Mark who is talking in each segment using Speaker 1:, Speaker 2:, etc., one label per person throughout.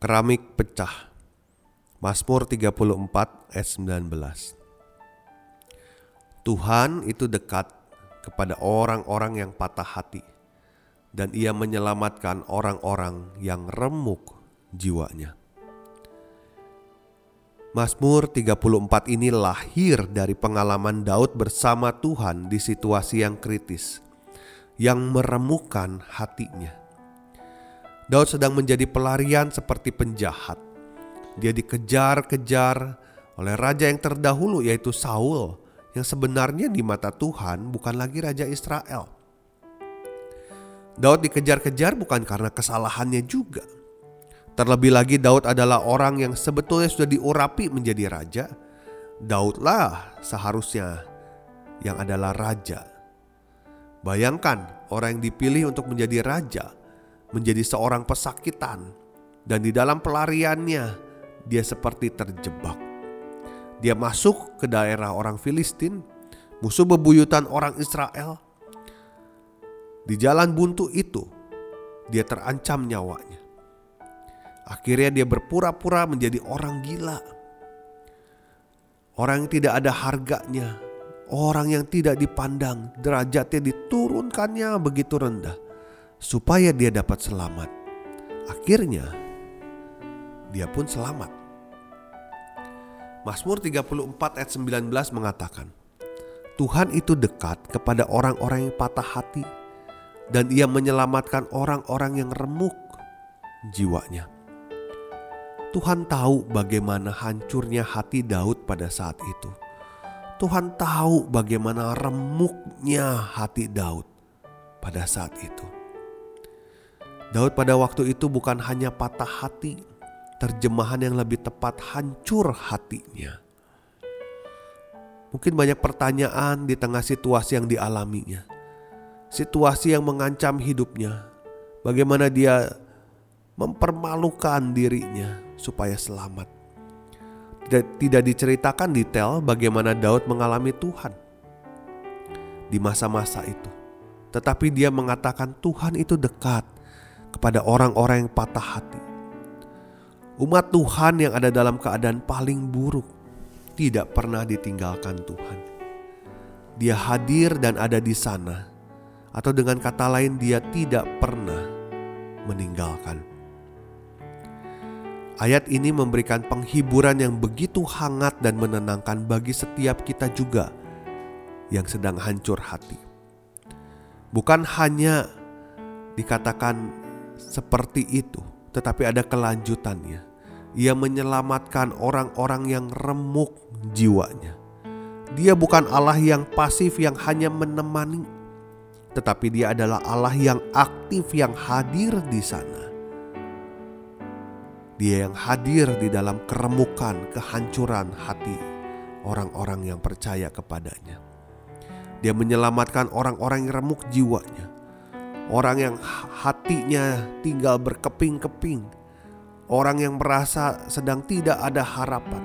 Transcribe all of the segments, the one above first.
Speaker 1: Keramik pecah. Mazmur 34 ayat 19. Tuhan itu dekat kepada orang-orang yang patah hati dan ia menyelamatkan orang-orang yang remuk jiwanya. Mazmur 34 ini lahir dari pengalaman Daud bersama Tuhan di situasi yang kritis yang meremukkan hatinya. Daud sedang menjadi pelarian seperti penjahat. Dia dikejar-kejar oleh raja yang terdahulu yaitu Saul yang sebenarnya di mata Tuhan bukan lagi raja Israel. Daud dikejar-kejar bukan karena kesalahannya juga. Terlebih lagi Daud adalah orang yang sebetulnya sudah diurapi menjadi raja. Daudlah seharusnya yang adalah raja. Bayangkan orang yang dipilih untuk menjadi raja menjadi seorang pesakitan, dan di dalam pelariannya dia seperti terjebak. Dia masuk ke daerah orang Filistin, musuh bebuyutan orang Israel. Di jalan buntu itu, dia terancam nyawanya. Akhirnya dia berpura-pura menjadi orang gila. Orang yang tidak ada harganya, orang yang tidak dipandang, derajatnya diturunkannya begitu rendah supaya dia dapat selamat. Akhirnya dia pun selamat. Mazmur 34 ayat 19 mengatakan, Tuhan itu dekat kepada orang-orang yang patah hati dan ia menyelamatkan orang-orang yang remuk jiwanya. Tuhan tahu bagaimana hancurnya hati Daud pada saat itu. Tuhan tahu bagaimana remuknya hati Daud pada saat itu. Daud pada waktu itu bukan hanya patah hati, terjemahan yang lebih tepat hancur hatinya. Mungkin banyak pertanyaan di tengah situasi yang dialaminya. Situasi yang mengancam hidupnya. Bagaimana dia mempermalukan dirinya supaya selamat. Tidak, tidak diceritakan detail bagaimana Daud mengalami Tuhan di masa-masa itu. Tetapi dia mengatakan Tuhan itu dekat kepada orang-orang yang patah hati. Umat Tuhan yang ada dalam keadaan paling buruk tidak pernah ditinggalkan Tuhan. Dia hadir dan ada di sana, atau dengan kata lain, dia tidak pernah meninggalkan. Ayat ini memberikan penghiburan yang begitu hangat dan menenangkan bagi setiap kita juga yang sedang hancur hati. Bukan hanya dikatakan seperti itu, tetapi ada kelanjutannya. Ia menyelamatkan orang-orang yang remuk jiwanya. Dia bukan Allah yang pasif yang hanya menemani, tetapi Dia adalah Allah yang aktif yang hadir di sana. Dia yang hadir di dalam keremukan, kehancuran hati orang-orang yang percaya kepadanya. Dia menyelamatkan orang-orang yang remuk jiwanya orang yang hatinya tinggal berkeping-keping, orang yang merasa sedang tidak ada harapan.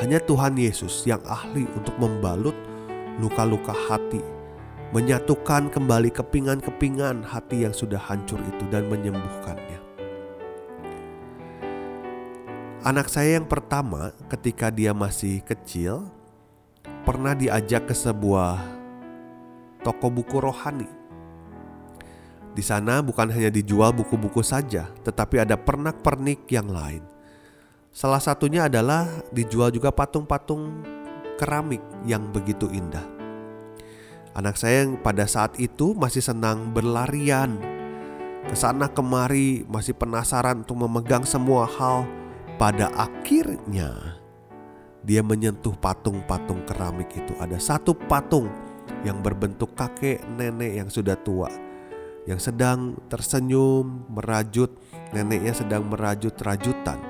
Speaker 1: Hanya Tuhan Yesus yang ahli untuk membalut luka-luka hati, menyatukan kembali kepingan-kepingan hati yang sudah hancur itu dan menyembuhkannya. Anak saya yang pertama, ketika dia masih kecil, pernah diajak ke sebuah toko buku rohani di sana bukan hanya dijual buku-buku saja, tetapi ada pernak-pernik yang lain. Salah satunya adalah dijual juga patung-patung keramik yang begitu indah. Anak saya yang pada saat itu masih senang berlarian ke sana kemari, masih penasaran untuk memegang semua hal. Pada akhirnya dia menyentuh patung-patung keramik itu. Ada satu patung yang berbentuk kakek nenek yang sudah tua, yang sedang tersenyum, merajut, neneknya sedang merajut rajutan.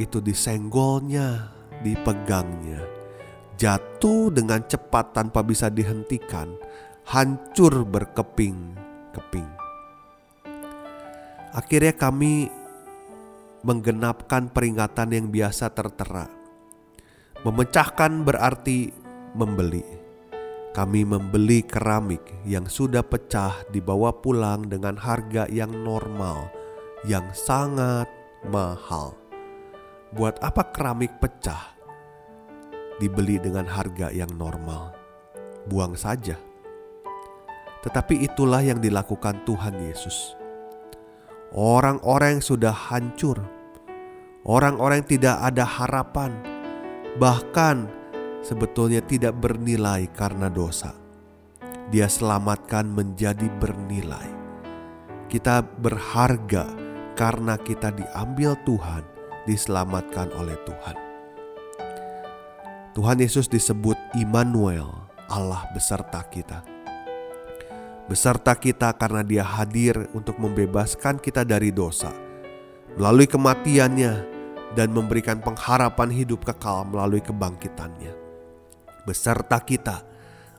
Speaker 1: Itu disenggolnya, dipegangnya, jatuh dengan cepat tanpa bisa dihentikan, hancur berkeping-keping. Akhirnya kami menggenapkan peringatan yang biasa tertera. Memecahkan berarti membeli. Kami membeli keramik yang sudah pecah dibawa pulang dengan harga yang normal, yang sangat mahal. Buat apa keramik pecah? Dibeli dengan harga yang normal. Buang saja. Tetapi itulah yang dilakukan Tuhan Yesus orang-orang yang sudah hancur, orang-orang yang tidak ada harapan, bahkan sebetulnya tidak bernilai karena dosa. Dia selamatkan menjadi bernilai. Kita berharga karena kita diambil Tuhan, diselamatkan oleh Tuhan. Tuhan Yesus disebut Immanuel, Allah beserta kita beserta kita karena Dia hadir untuk membebaskan kita dari dosa melalui kematiannya dan memberikan pengharapan hidup kekal melalui kebangkitannya. Beserta kita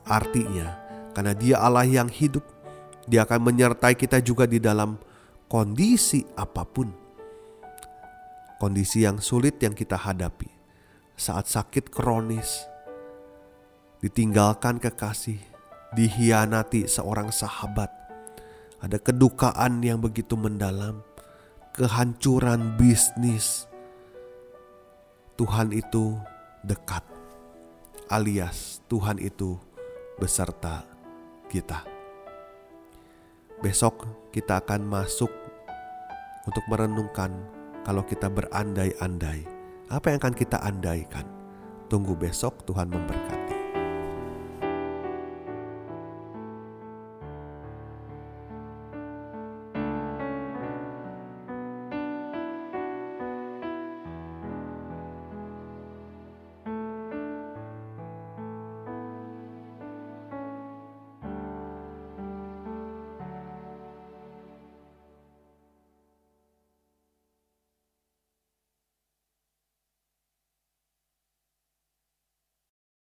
Speaker 1: artinya karena Dia Allah yang hidup, Dia akan menyertai kita juga di dalam kondisi apa pun. Kondisi yang sulit yang kita hadapi saat sakit kronis, ditinggalkan kekasih, dihianati seorang sahabat. Ada kedukaan yang begitu mendalam, kehancuran bisnis. Tuhan itu dekat, alias Tuhan itu beserta kita. Besok kita akan masuk untuk merenungkan kalau kita berandai-andai. Apa yang akan kita andaikan? Tunggu besok Tuhan memberkati.